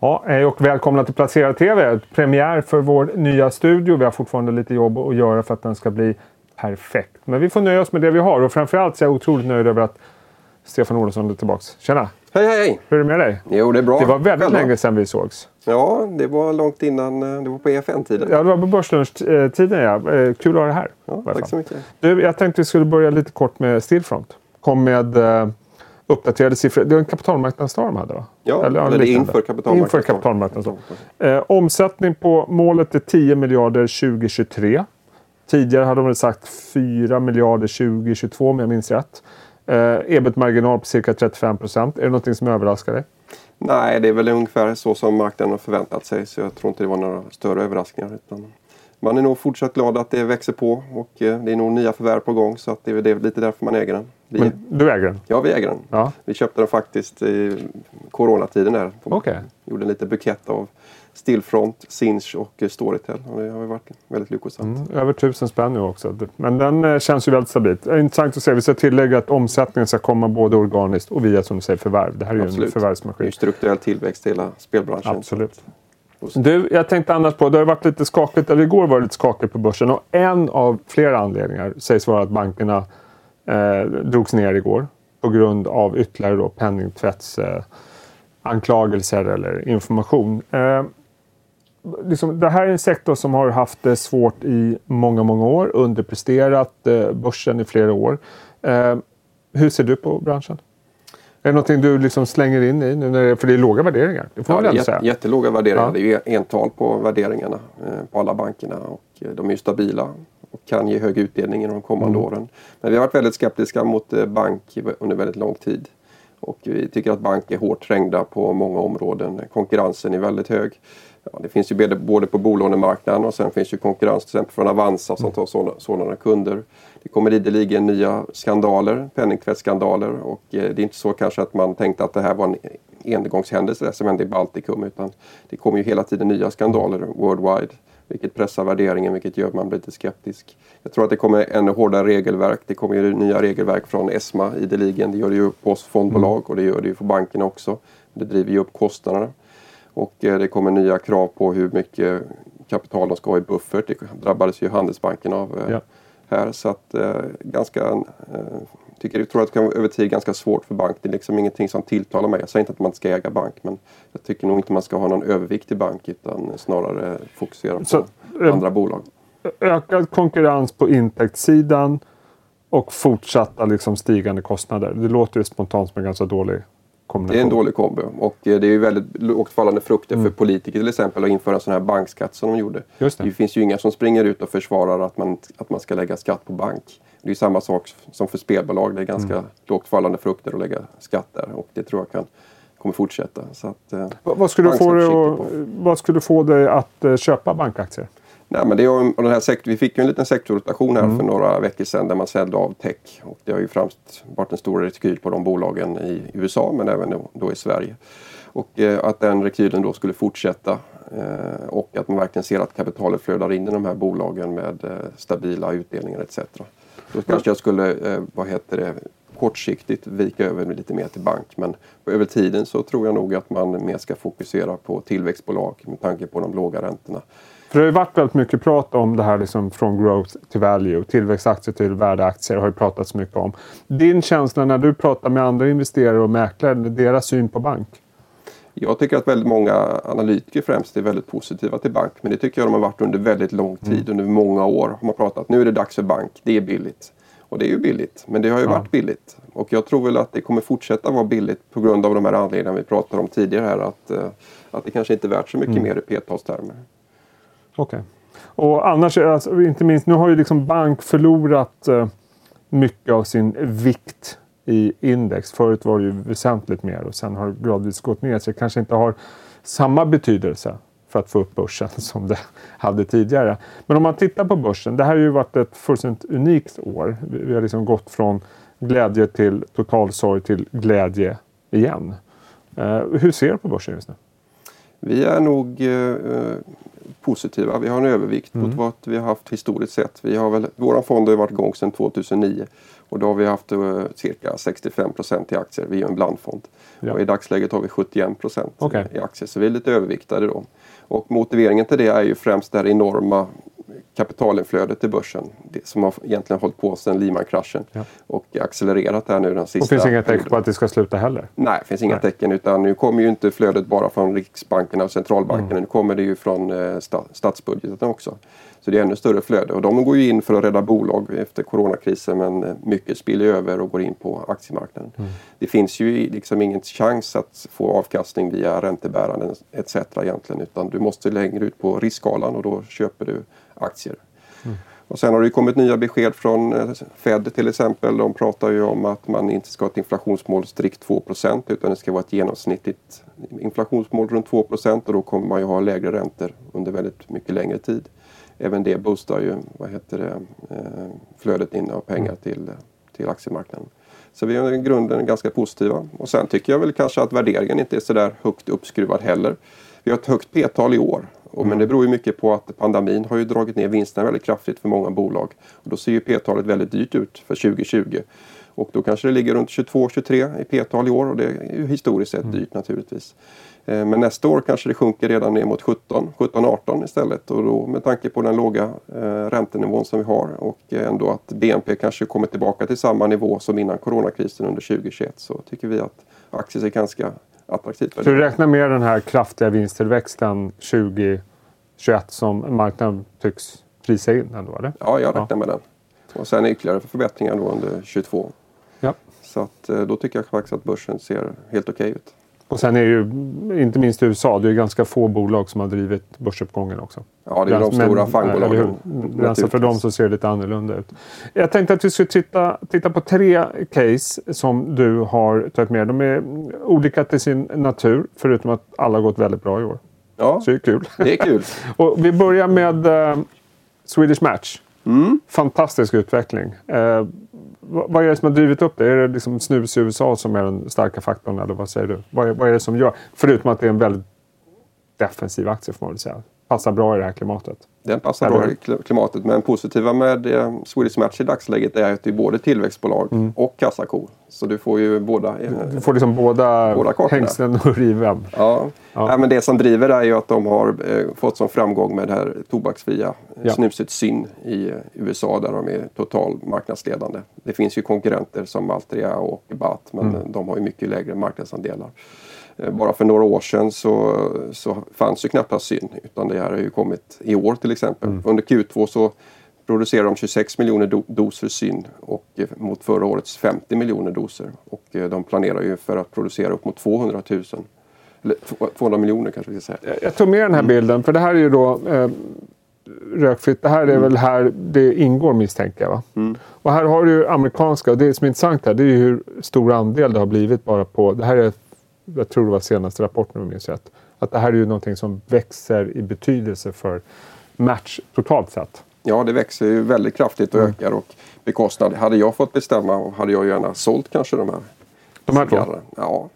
Ja, hej och välkomna till Placera TV. Premiär för vår nya studio. Vi har fortfarande lite jobb att göra för att den ska bli perfekt. Men vi får nöja oss med det vi har och framförallt så är jag otroligt nöjd över att Stefan Olsson är tillbaka. Tjena! Hej hej! Hur är det med dig? Jo, det är bra. Det var väldigt Själva? länge sedan vi sågs. Ja, det var långt innan. eh, Det var på EFN-tiden. Ja, det var på börslunchtiden ja. Eh, Kul att ha dig här. Ja, tack så mycket. Du, jag tänkte vi skulle börja lite kort med Stillfront. Kom med eh, uppdaterade siffror. Det var en kapitalmarknadsdag de hade va? Ja, eller liknande. inför kapitalmarknadsdagen. Inför kapitalmarknadsdagen. Eh, omsättning på målet är 10 miljarder 2023. Tidigare hade de sagt 4 miljarder 2022 om jag minns rätt. Eh, Ebit-marginal på cirka 35 procent. Är det någonting som överraskar dig? Nej, det är väl ungefär så som marknaden har förväntat sig. Så jag tror inte det var några större överraskningar. Utan man är nog fortsatt glad att det växer på. Och eh, det är nog nya förvärv på gång. Så att det är väl lite därför man äger den. Vi, Men du äger den? Ja, vi äger den. Ja. Vi köpte den faktiskt i coronatiden. Där. Okej. Gjorde en liten bukett av Stillfront, Sinch och eh, Storytel. Och det har varit väldigt lyckosamt. Mm, över tusen spänn nu också. Men den eh, känns ju väldigt stabilt. Är Intressant att se. Vi ska tillägga att omsättningen ska komma både organiskt och via som du säger förvärv. Det här är ju en Absolut. Det är förvärvsmaskin. ju strukturell tillväxt i hela spelbranschen. Absolut. Du, jag tänkte annars på, det har varit lite skakigt, eller igår var det lite skakigt på börsen och en av flera anledningar sägs vara att bankerna eh, drogs ner igår på grund av ytterligare då penningtvätts eh, anklagelser eller information. Eh, liksom, det här är en sektor som har haft det svårt i många, många år, underpresterat eh, börsen i flera år. Eh, hur ser du på branschen? Är det någonting du liksom slänger in i nu när det, för det är låga värderingar? Det får Ja, man det säga. jättelåga värderingar. Ja. Det är ju ental på värderingarna eh, på alla bankerna. Och eh, de är ju stabila och kan ge hög utdelning i de kommande Mm. åren. Men vi har varit väldigt skeptiska mot eh, bank under väldigt lång tid. Och vi tycker att bank är hårt trängda på många områden. Konkurrensen är väldigt hög. Ja, det finns ju både- både på bolånemarknaden och sen finns ju konkurrens till exempel från Avanza som tar sådana, sådana kunder. Det kommer ideligen nya skandaler, penningtvättsskandaler och eh, det är inte så kanske att man tänkte att det här var en engångshändelse som hände i Baltikum utan det kommer ju hela tiden nya skandaler worldwide. Vilket pressar värderingen, vilket gör att man blir lite skeptisk. Jag tror att det kommer ännu hårdare regelverk. Det kommer ju nya regelverk från ESMA ideligen. Det gör det ju på oss fondbolag och det gör det ju för bankerna också. Det driver ju upp kostnaderna. Och eh, det kommer nya krav på hur mycket kapital de ska ha i buffert. Det drabbades ju Handelsbanken av eh, Ja. Här. Så att eh, ganska, eh, tycker, jag tror att det kan vara över tid ganska svårt för bank. Det är liksom ingenting som tilltalar mig. Jag säger inte att man ska äga bank men jag tycker nog inte man ska ha någon övervikt i bank utan snarare fokusera på Så, andra bolag. ökad konkurrens på intäktssidan och fortsatta liksom stigande kostnader. Det låter ju spontant som en ganska dålig kombination. Det är en dålig kombo och eh, det är ju väldigt lågt fallande frukter Mm. för politiker till exempel att införa en sån här bankskatt som de gjorde. Just det. det finns ju inga som springer ut och försvarar att man, att man ska lägga skatt på bank. Det är ju samma sak som för spelbolag. Det är ganska Mm. lågt fallande frukter att lägga skatt där och det tror jag kan, kommer fortsätta. Så att, eh, Vad, skulle få dig vad skulle få dig att eh, köpa bankaktier? Nej, men det är, den här sektor, vi fick ju en liten sektorrotation här Mm. för några veckor sedan där man sålde av tech. Och det har ju främst varit en stor rekyl på de bolagen i USA men även då, i Sverige. Och eh, att den rekylen då skulle fortsätta eh, och att man verkligen ser att kapitalet flödar in i de här bolagen med eh, stabila utdelningar etc. Då kanske jag skulle, eh, vad heter det, kortsiktigt vika över lite mer till bank. Men över tiden så tror jag nog att man mer ska fokusera på tillväxtbolag med tanke på de låga räntorna. För det har ju varit väldigt mycket prat om det här liksom från growth till value. Tillväxtaktier till värdeaktier har ju pratats mycket om. Din känsla när du pratar med andra investerare och mäklare, deras syn på bank? Jag tycker att väldigt många analytiker främst är väldigt positiva till bank. Men det tycker jag de har varit under väldigt lång tid. Under många år har man pratat. Nu är det dags för bank. Det är billigt. Och det är ju billigt. Men det har ju Ja. varit billigt. Och jag tror väl att det kommer fortsätta vara billigt på grund av de här anledningarna vi pratade om tidigare här. Att, eh, att det kanske inte är värt så mycket mer i p-talstermer. Okej. Och annars, alltså, inte minst, nu har ju liksom bank förlorat eh, mycket av sin vikt i index. Förut var det ju väsentligt mer och sen har det gradvis gått ner. Så det kanske inte har samma betydelse för att få upp börsen som det hade tidigare. Men om man tittar på börsen. Det här har ju varit ett fullständigt unikt år. Vi har liksom gått från glädje till total sorg till glädje igen. Eh, hur ser du på börsen just nu? Vi är nog eh, positiva. Vi har en övervikt mm. mot vad vi har haft historiskt sett. Vi har väl, våran fond har varit igång sedan 2009 och då har vi haft uh, cirka 65 procent i aktier. Vi är en blandfond. Ja. Och I dagsläget har vi 71 procent okay. i aktier så vi är lite överviktade då. Och motiveringen till det är ju främst det här enorma kapitalinflödet till börsen som har egentligen hållit på sedan Lehman-kraschen ja. och accelererat här nu den sista... Och finns inga tecken på att det ska sluta heller? Nej, det finns inga Nej. tecken utan nu kommer ju inte flödet bara från Riksbanken och centralbankerna. Mm. Nu kommer det ju från eh, statsbudgeten också. Så det är ännu större flöde och de går ju in för att rädda bolag efter coronakrisen men eh, mycket spiller över och går in på aktiemarknaden. Mm. Det finns ju liksom ingen chans att få avkastning via räntebäranden etc. egentligen utan du måste längre ut på riskskalan och då köper du aktier. Mm. Och sen har det kommit nya besked från eh, Fed till exempel. De pratar ju om att man inte ska ha ett inflationsmål strikt 2% utan det ska vara ett genomsnittligt inflationsmål runt 2% och då kommer man ju ha lägre räntor under väldigt mycket längre tid. Även det boostar ju vad heter det, eh, flödet in av pengar mm. till, till aktiemarknaden. Så vi är i grunden ganska positiva. Och sen tycker jag väl kanske att värderingen inte är så där högt uppskruvad heller. Vi har ett högt p-tal i år och, men det beror ju mycket på att pandemin har ju dragit ner vinsterna väldigt kraftigt för många bolag. Och då ser ju P-talet väldigt dyrt ut för 2020. Och då kanske det ligger runt 22-23 i P-tal i år och det är ju historiskt sett mm. dyrt naturligtvis. Eh, men nästa år kanske det sjunker redan ner mot 17, 17-18 istället och då med tanke på den låga eh, räntenivån som vi har och ändå att BNP kanske kommer tillbaka till samma nivå som innan coronakrisen under 2021 så tycker vi att aktier är ganska attraktivt. Så du räknar med den här kraftiga vinsttillväxten 2021 som marknaden tycks prisa in ändå? Eller? Ja, jag räknar ja. med den. Och sen ytterligare förbättringar då under 2022. Ja. Så att, eh, då tycker jag faktiskt att börsen ser helt okej okay ut. Och sen är ju, inte minst i USA, det är ganska få bolag som har drivit börsuppgången också. Ja, det är de stora fangbolagen. Alltså för dem så ser det lite annorlunda ut. Jag tänkte att vi skulle titta, titta på tre case som du har tagit med. De är olika till sin natur, förutom att alla har gått väldigt bra i år. Ja, så det är kul. Det är kul. och vi börjar med uh, Swedish Match. Mm. Fantastisk utveckling. Uh, vad är det som har drivit upp det? Är det liksom snus i USA som är den starka faktorn eller vad säger du? Vad är, vad är det som gör? Förutom att det är en väldigt defensiv aktie får man väl säga. Passar bra i det här klimatet. Den passar bra i klimatet men positiva med eh, Swedish Match i dagsläget är att det är både tillväxtbolag mm. och kassako. Så du får ju båda eh, Du får liksom båda, båda hängslen och rivem. Ja. Ja. ja. men det som driver är ju att de har eh, fått sån framgång med det här tobaksfria ja. snuset Syn i USA där de är total marknadsledande. Det finns ju konkurrenter som Altria och Bat men mm. de har ju mycket lägre marknadsandelar. Eh, bara för några år sedan så, så fanns ju knappast syn utan det här har ju kommit i år till exempel. Mm. Under Q2 så producerar de 26 miljoner do doser syn och eh, mot förra årets 50 miljoner doser. Och eh, de planerar ju för att producera upp mot 200 000. Eller 200 miljoner kanske vi ska säga. Jag tog med den här bilden för det här är ju då eh, rökfritt. Det här är mm. väl här det ingår misstänker jag. Va? Mm. Och här har du amerikanska och det som är intressant här det är ju hur stor andel det har blivit bara på. Det här är jag tror det var senaste rapporten om jag minns rätt. Att det här är ju någonting som växer i betydelse för match totalt sett. Ja, det växer ju väldigt kraftigt och mm. ökar och bekostnad. Hade jag fått bestämma hade jag gärna sålt kanske de här. De här två? Ja,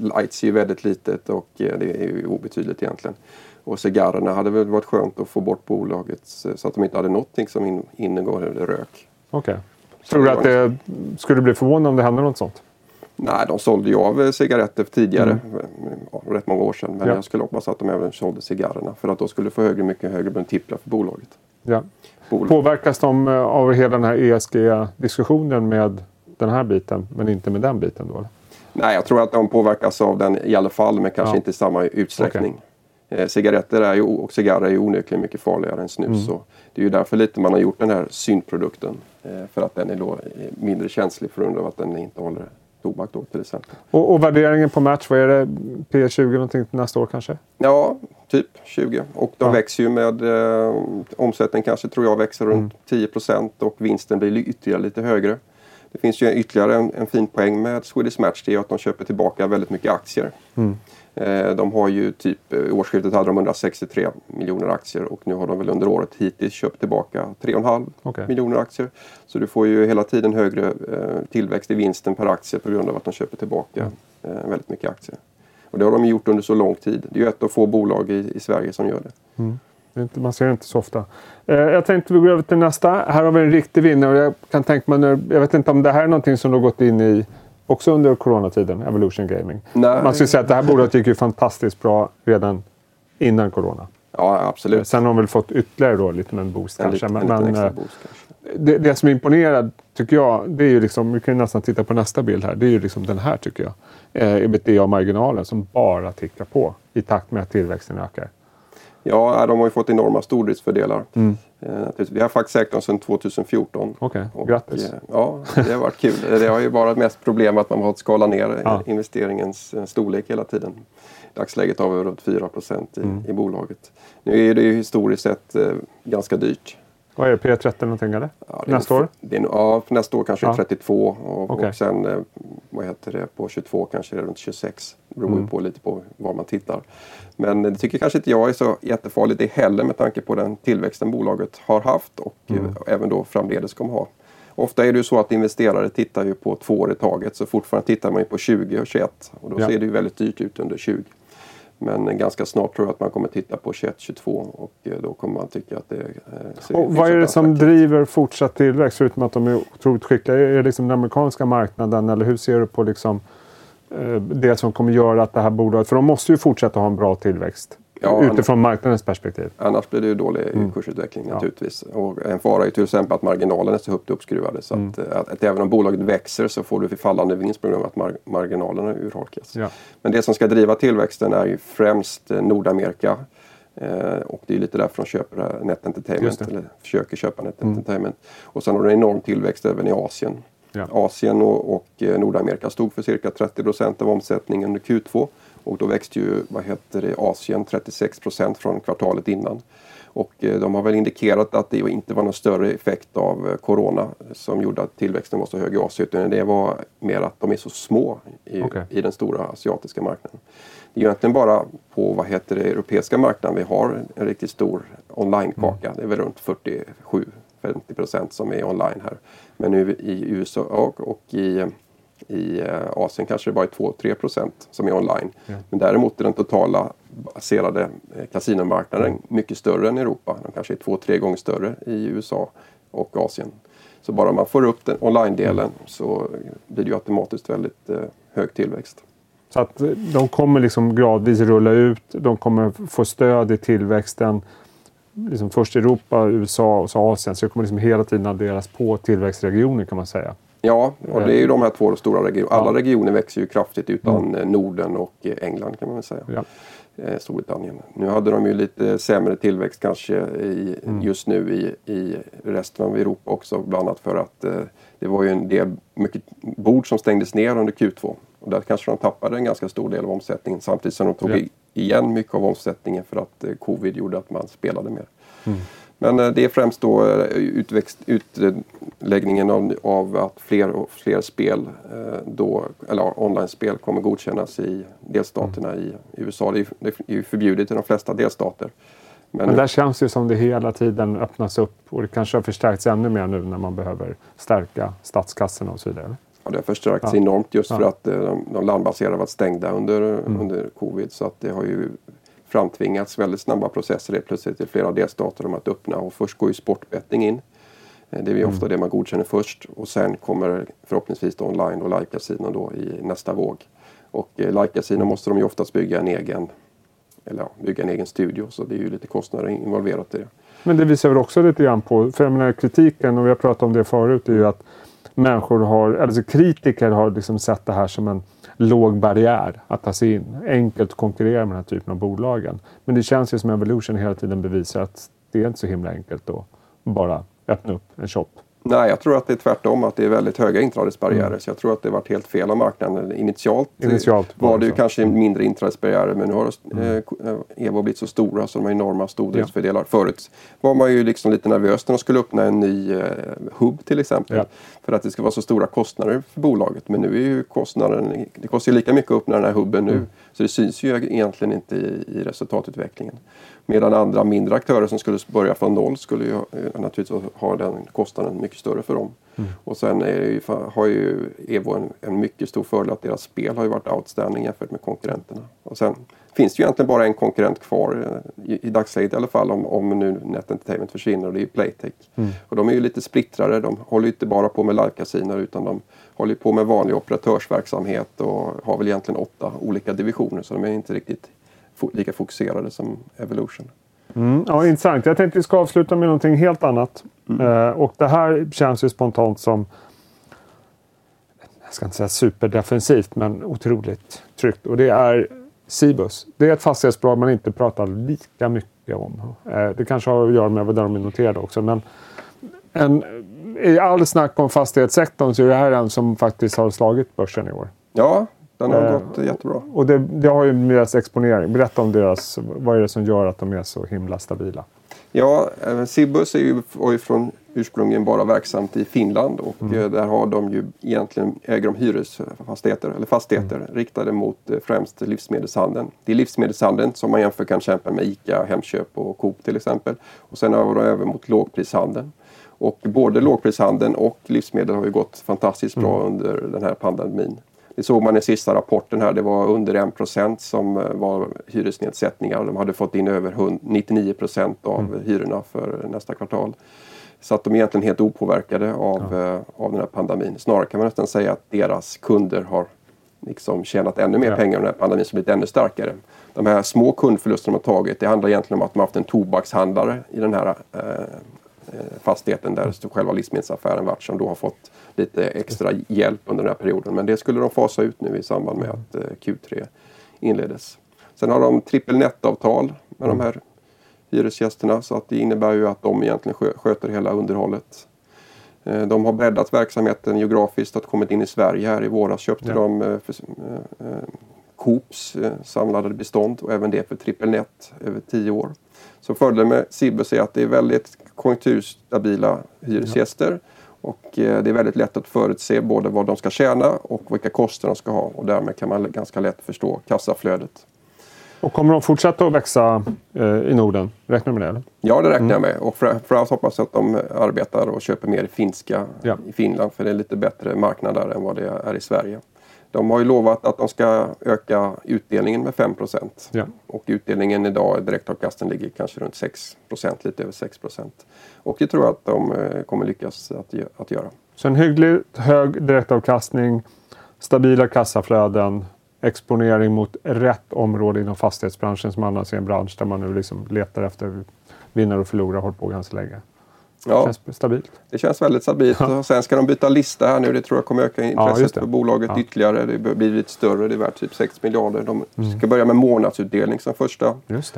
Lights är ju väldigt litet och eh, det är ju obetydligt egentligen. Och cigarrerna hade väl varit skönt att få bort bolaget så att de inte hade någonting som innegår rök. Okej. Okay. Tror du att det skulle bli förvånande om det hände något sånt? Nej, de sålde ju av cigaretter tidigare, mm. rätt många år sedan. Men ja. jag skulle hoppas att de även sålde cigarrerna för att då skulle få högre, mycket högre multiplar för bolaget. Ja. Bolag. Påverkas de eh, av hela den här ESG-diskussionen med den här biten men inte med den biten då? Eller? Nej, jag tror att de påverkas av den i alla fall men kanske ja. inte i samma utsträckning. Okay. Eh, cigaretter är ju, och cigarrer är ju onekligen mycket farligare än snus. Mm. Så det är ju därför lite man har gjort den här synprodukten. Eh, för att den är då mindre känslig för att den inte håller tobak då till exempel. Och, och värderingen på Match, vad är det? P20 någonting nästa år kanske? Ja, typ 20. Och de ja. växer ju med eh, omsättningen kanske tror jag växer runt mm. 10% och vinsten blir ytterligare lite högre. Det finns ju ytterligare en, en fin poäng med Swedish Match. Det är att de köper tillbaka väldigt mycket aktier. Mm. Eh, de har ju typ, i årsskiftet hade de 163 miljoner aktier och nu har de väl under året hittills köpt tillbaka 3,5 okay. miljoner aktier. Så du får ju hela tiden högre eh, tillväxt i vinsten per aktie på grund av att de köper tillbaka mm. väldigt mycket aktier. Och det har de gjort under så lång tid. Det är ju ett av få bolag i, i Sverige som gör det. Mm. Man ser det inte så ofta. Eh, jag tänkte vi går över till nästa. Här har vi en riktig vinnare. Jag kan tänka mig nu, jag vet inte om det här är någonting som du har gått in i också under coronatiden, Evolution Gaming. Nej. Man skulle säga att det här bolaget gick ju fantastiskt bra redan innan corona. Ja, absolut. Sen har de väl fått ytterligare då, lite med en boost En kanske. liten- men, en men, eh, boost kanske. det, det som imponerar, tycker jag, det är ju liksom, vi kan ju nästan titta på nästa bild här, det är ju liksom den här tycker jag. Eh, ebitda-marginalen som bara tickar på i takt med att tillväxten ökar. Ja, de har ju fått enorma stordriftsfördelar. Mm. Eh. Vi har faktiskt ägt dem sedan 2014. Okej, Och, grattis. eh, Ja, det har varit kul. Det har ju varit mest problem att man har fått skala ner eh, Ja. investeringens storlek hela tiden. I dagsläget har vi runt 4 i, Mm. i bolaget. Nu är det ju historiskt sett ganska dyrt. Vad är det, P30 någonting eller? Ja, Nästa år? Det är, ja, för nästa år kanske Ja. 32 och, Okej. och sen eh, vad heter det, på 22 kanske det är runt 26. Det beror Mm. på lite på var man tittar. Men det tycker kanske inte jag är så jättefarligt det heller med tanke på den tillväxten bolaget har haft och Mm. eh, även då framledes kommer ha. Ofta är det ju så att investerare tittar ju på två år i taget så fortfarande tittar man ju på 20 och 21 och då Ja. ser det ju väldigt dyrt ut under 20. Men ganska snart tror jag att man kommer titta på 21, 22 och eh, då kommer man tycka att det eh, ser Och vad är det som attraktivt. driver fortsatt tillväxt förutom att de är otroligt skickliga? Är det liksom den amerikanska marknaden eller hur ser du på liksom, eh, det som kommer göra att det här bolaget... För de måste ju fortsätta ha en bra tillväxt Ja, utifrån marknadens perspektiv. Annars blir det ju dålig Mm. kursutveckling Ja. naturligtvis. Och en fara är ju till exempel att marginalen är så högt uppskruvade så Mm. att, att, att även om bolaget växer så får du fallande vinst på grund av att mar marginalerna urholkas. Ja. Men det som ska driva tillväxten är ju främst eh, Nordamerika. Eh, och det är lite därför de köper här Net Entertainment, eller försöker köpa Net Mm. Entertainment. Och sen har du en enorm tillväxt även i Asien. Ja. Asien och, och eh, Nordamerika stod för cirka 30 procent av omsättningen under Q2. Och då växte ju vad heter det, Asien 36 procent från kvartalet innan. Och eh, de har väl indikerat att det inte var någon större effekt av eh, Corona som gjorde att tillväxten var så hög i Asien. Utan det var mer att de är så små i, Okej. i den stora asiatiska marknaden. Det är egentligen bara på vad heter det, europeiska marknaden vi har en riktigt stor online-kaka. Mm. Det är väl runt 47-50 procent som är online här. Men nu i USA och, och i, i eh, Asien kanske det bara är 2-3 procent som är online. Ja. Men däremot är den totala baserade eh, kasinomarknaden mycket större än i Europa. Den kanske är 2-3 gånger större i USA och Asien. Så bara man får upp den online-delen så blir det ju automatiskt väldigt eh, hög tillväxt. Så att de kommer liksom gradvis rulla ut. De kommer få stöd i tillväxten. Liksom först Europa, USA och så Asien. Så det kommer liksom hela tiden adderas på tillväxtregioner kan man säga. Ja, och det är ju de här två stora regionerna. Alla regioner växer ju kraftigt utan eh, Norden och eh, England kan man väl säga. Ja. Eh, Storbritannien. Nu hade de ju lite sämre tillväxt kanske i, Mm. just nu i, i resten av Europa också. Bland annat för att eh, det var ju en del mycket bord som stängdes ner under Q2. Och där kanske de tappade en ganska stor del av omsättningen samtidigt som de tog Ja. igen mycket av omsättningen för att eh, covid gjorde att man spelade mer. Mm. Men eh, det är främst då eh, utväxt, utläggningen av, av att fler och fler spel, eh, då, eller online-spel, kommer godkännas i delstaterna i USA. Det är, det är ju förbjudet i de flesta delstater. Men, Men där känns det som det hela tiden öppnas upp och det kanske har förstärkts ännu mer nu när man behöver stärka statskassorna och så vidare. ja, det har förstärkts Ja. enormt just Ja. för att de, de landbaserade varit stängda under, Mm. under covid. Så att det har ju framtvingats väldigt snabba processer helt plötsligt i flera delstater om att öppna. Och först går ju sportbetting in. Eh, Det är ju Mm. ofta det man godkänner först och sen kommer förhoppningsvis online och live-casino då i nästa våg. Och eh, live-casino måste de ju oftast bygga en egen eller ja, bygga en egen studio så det är ju lite kostnader involverat i det. Men det visar väl också lite grann på, för jag menar kritiken, och vi har pratat om det förut, är ju att människor har, alltså kritiker har liksom sett det här som en låg barriär att ta sig in. Enkelt att konkurrera med den här typen av bolagen. Men det känns ju som Evolution hela tiden bevisar att det är inte så himla enkelt att bara öppna upp en shop. Nej, jag tror att det är tvärtom, att det är väldigt höga inträdesbarriärer. Så jag tror att det har varit helt fel av marknaden. Initialt, eh, Initialt var var det ju kanske mindre inträdesbarriärer men nu har eh, Evo blivit så stora så de har enorma stordriftsfördelar. Förut var man ju liksom lite nervös när de skulle öppna en ny eh, hubb till exempel. Ja. För att det ska vara så stora kostnader för bolaget. Men nu är ju kostnaden, det kostar ju lika mycket att öppna den här hubben nu. Så det syns ju egentligen inte i, i resultatutvecklingen. Medan andra mindre aktörer som skulle börja från noll skulle ju eh, naturligtvis ha den kostnaden mycket större för dem. Och sen är ju, har ju Evo en, en mycket stor fördel att deras spel har ju varit outstanding jämfört med konkurrenterna. Och sen finns det ju egentligen bara en konkurrent kvar eh, i, i dagsläget i alla fall om, om nu Net Entertainment försvinner och det är Playtech. Mm. Och de är ju lite splittrade. De håller inte bara på med live utan de håller på med vanlig operatörsverksamhet och har väl egentligen åtta olika divisioner så de är inte riktigt lika fokuserade som Evolution. Mm, ja, intressant. Jag tänkte vi ska avsluta med någonting helt annat. Mm. Eh, och det här känns ju spontant som jag ska inte säga superdefensivt, men otroligt tryggt. Och det är Cibus. Det är ett fastighetsbolag man inte pratar lika mycket om. Eh, det kanske har att göra med vad de är noterade också. Men en, i all snack om fastighetssektorn så är det här en som faktiskt har slagit börsen i år. Ja, den har eh, gått jättebra. Och det, det, har ju med deras exponering. Berätta om deras, vad är det som gör att de är så himla stabila? Ja, Cibus är ju från ursprungligen bara verksamt i Finland och mm. Eh, där har de ju egentligen äger de hyresfastigheter eller fastigheter mm. riktade mot eh, främst livsmedelshandeln. Det är livsmedelshandeln som man jämför kan kämpa med ICA, Hemköp och Coop till exempel. Och sen har de även mot lågprishandeln. Och både lågprishandeln och livsmedel har ju gått fantastiskt bra mm. under den här pandemin. Det såg man i sista rapporten här. Det var under 1 som eh, var hyresnedsättningar. De hade fått in över 99% av mm. hyrorna för nästa kvartal. Så att de är egentligen helt opåverkade av, ja. eh, av den här pandemin. Snarare kan man nästan säga att deras kunder har liksom tjänat ännu mer ja. pengar under den här pandemin som blivit ännu starkare. De här små kundförlusterna de har tagit det handlar egentligen om att de har haft en tobakshandlare i den här eh fastigheten där själva livsmedelsaffären varit som då har fått lite extra hjälp under den här perioden. Men det skulle de fasa ut nu i samband med att eh, Q3 inleddes. Sen har de trippel netavtal med de här hyresgästerna så att det innebär ju att de egentligen sköter hela underhållet. Eh, de har breddat verksamheten geografiskt och kommit in i Sverige här i våras köpte ja. de eh, för, Coops samlade bestånd och även det för trippel net över tio år. Så fördelen med Cibus är att det är väldigt konjunkturstabila hyresgäster. Och eh, det är väldigt lätt att förutse både vad de ska tjäna och vilka kostnader de ska ha och därmed kan man ganska lätt förstå kassaflödet. Och kommer de fortsätta att växa eh, i Norden? Räknar du med det? Eller? Ja, det räknar mm. jag med. Och framförallt hoppas jag att de arbetar och köper mer finska ja. i Finland för det är lite bättre marknad där än vad det är i Sverige. De har ju lovat att de ska öka utdelningen med 5 ja. Och utdelningen idag, direktavkastningen, ligger kanske runt 6% lite över 6 Och det tror jag att de eh, kommer lyckas att, att göra. Så en hyggligt hög direktavkastning, stabila kassaflöden, exponering mot rätt område inom fastighetsbranschen som annars är en bransch där man nu liksom letar efter vinnare och förlorare har hållit på ganska länge. Ja. Känns stabilt. Det känns väldigt stabilt. Ja. sen ska de byta lista här nu. Det tror jag kommer öka intresset ja, för bolaget ja. ytterligare. Det blir lite större. Det är värt typ 6 miljarder. De mm. ska börja med månadsutdelning som första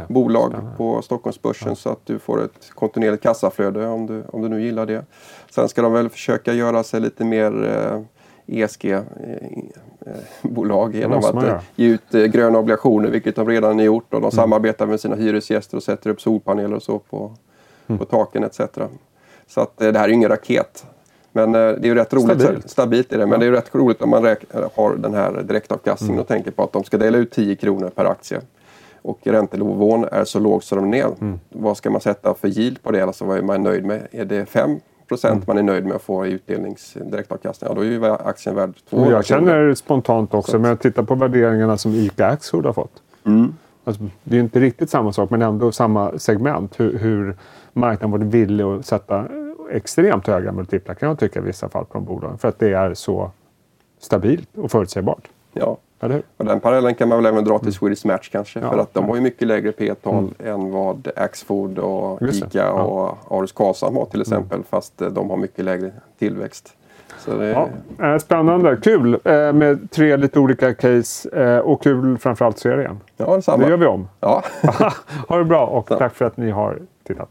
bolag på Stockholmsbörsen så att du får ett kontinuerligt kassaflöde om du, om du nu gillar det. Sen ska de väl försöka göra sig lite mer eh, ESG-bolag eh, genom att eh, ge ut gröna obligationer, vilket de redan har gjort. Och de mm. samarbetar med sina hyresgäster och sätter upp solpaneler och så på, mm. på taken etc. Så att eh, det här är ingen raket. Men eh, det är ju rätt roligt. Stabilt, stabilt är det. Men ja. det är ju rätt roligt om man har den här direktavkastningen mm. och tänker på att de ska dela ut 10 kronor per aktie. Och räntenivån är så låg som den är. Mm. Vad ska man sätta för yield på det? Alltså vad är man nöjd med? Är det 5 procent mm. man är nöjd med att få i utdelnings direktavkastning? Ja, då är ju aktien värd 200 Jag känner spontant också, men jag tittar på värderingarna som ICA Axfood har fått. Mm. Alltså, det är inte riktigt samma sak, men ändå samma segment. Hur, hur marknaden varit villig att sätta extremt höga multiplar kan jag tycka i vissa fall på de bolagen. För att det är så stabilt och förutsägbart. Ja, och den parallellen kan man väl även dra till mm. Swedish Match kanske. Ja, för att de har ju mycket lägre P-tal mm. än vad Axfood och Ica ja. och Arus Karlsson har till mm. exempel. Mm. Fast eh, de har mycket lägre tillväxt. Det... Ja, eh, spännande, kul eh, med tre lite olika case och kul framförallt serien. Ja, detsamma. Det gör vi om. Ja. ha det bra och tack för att ni har tittat.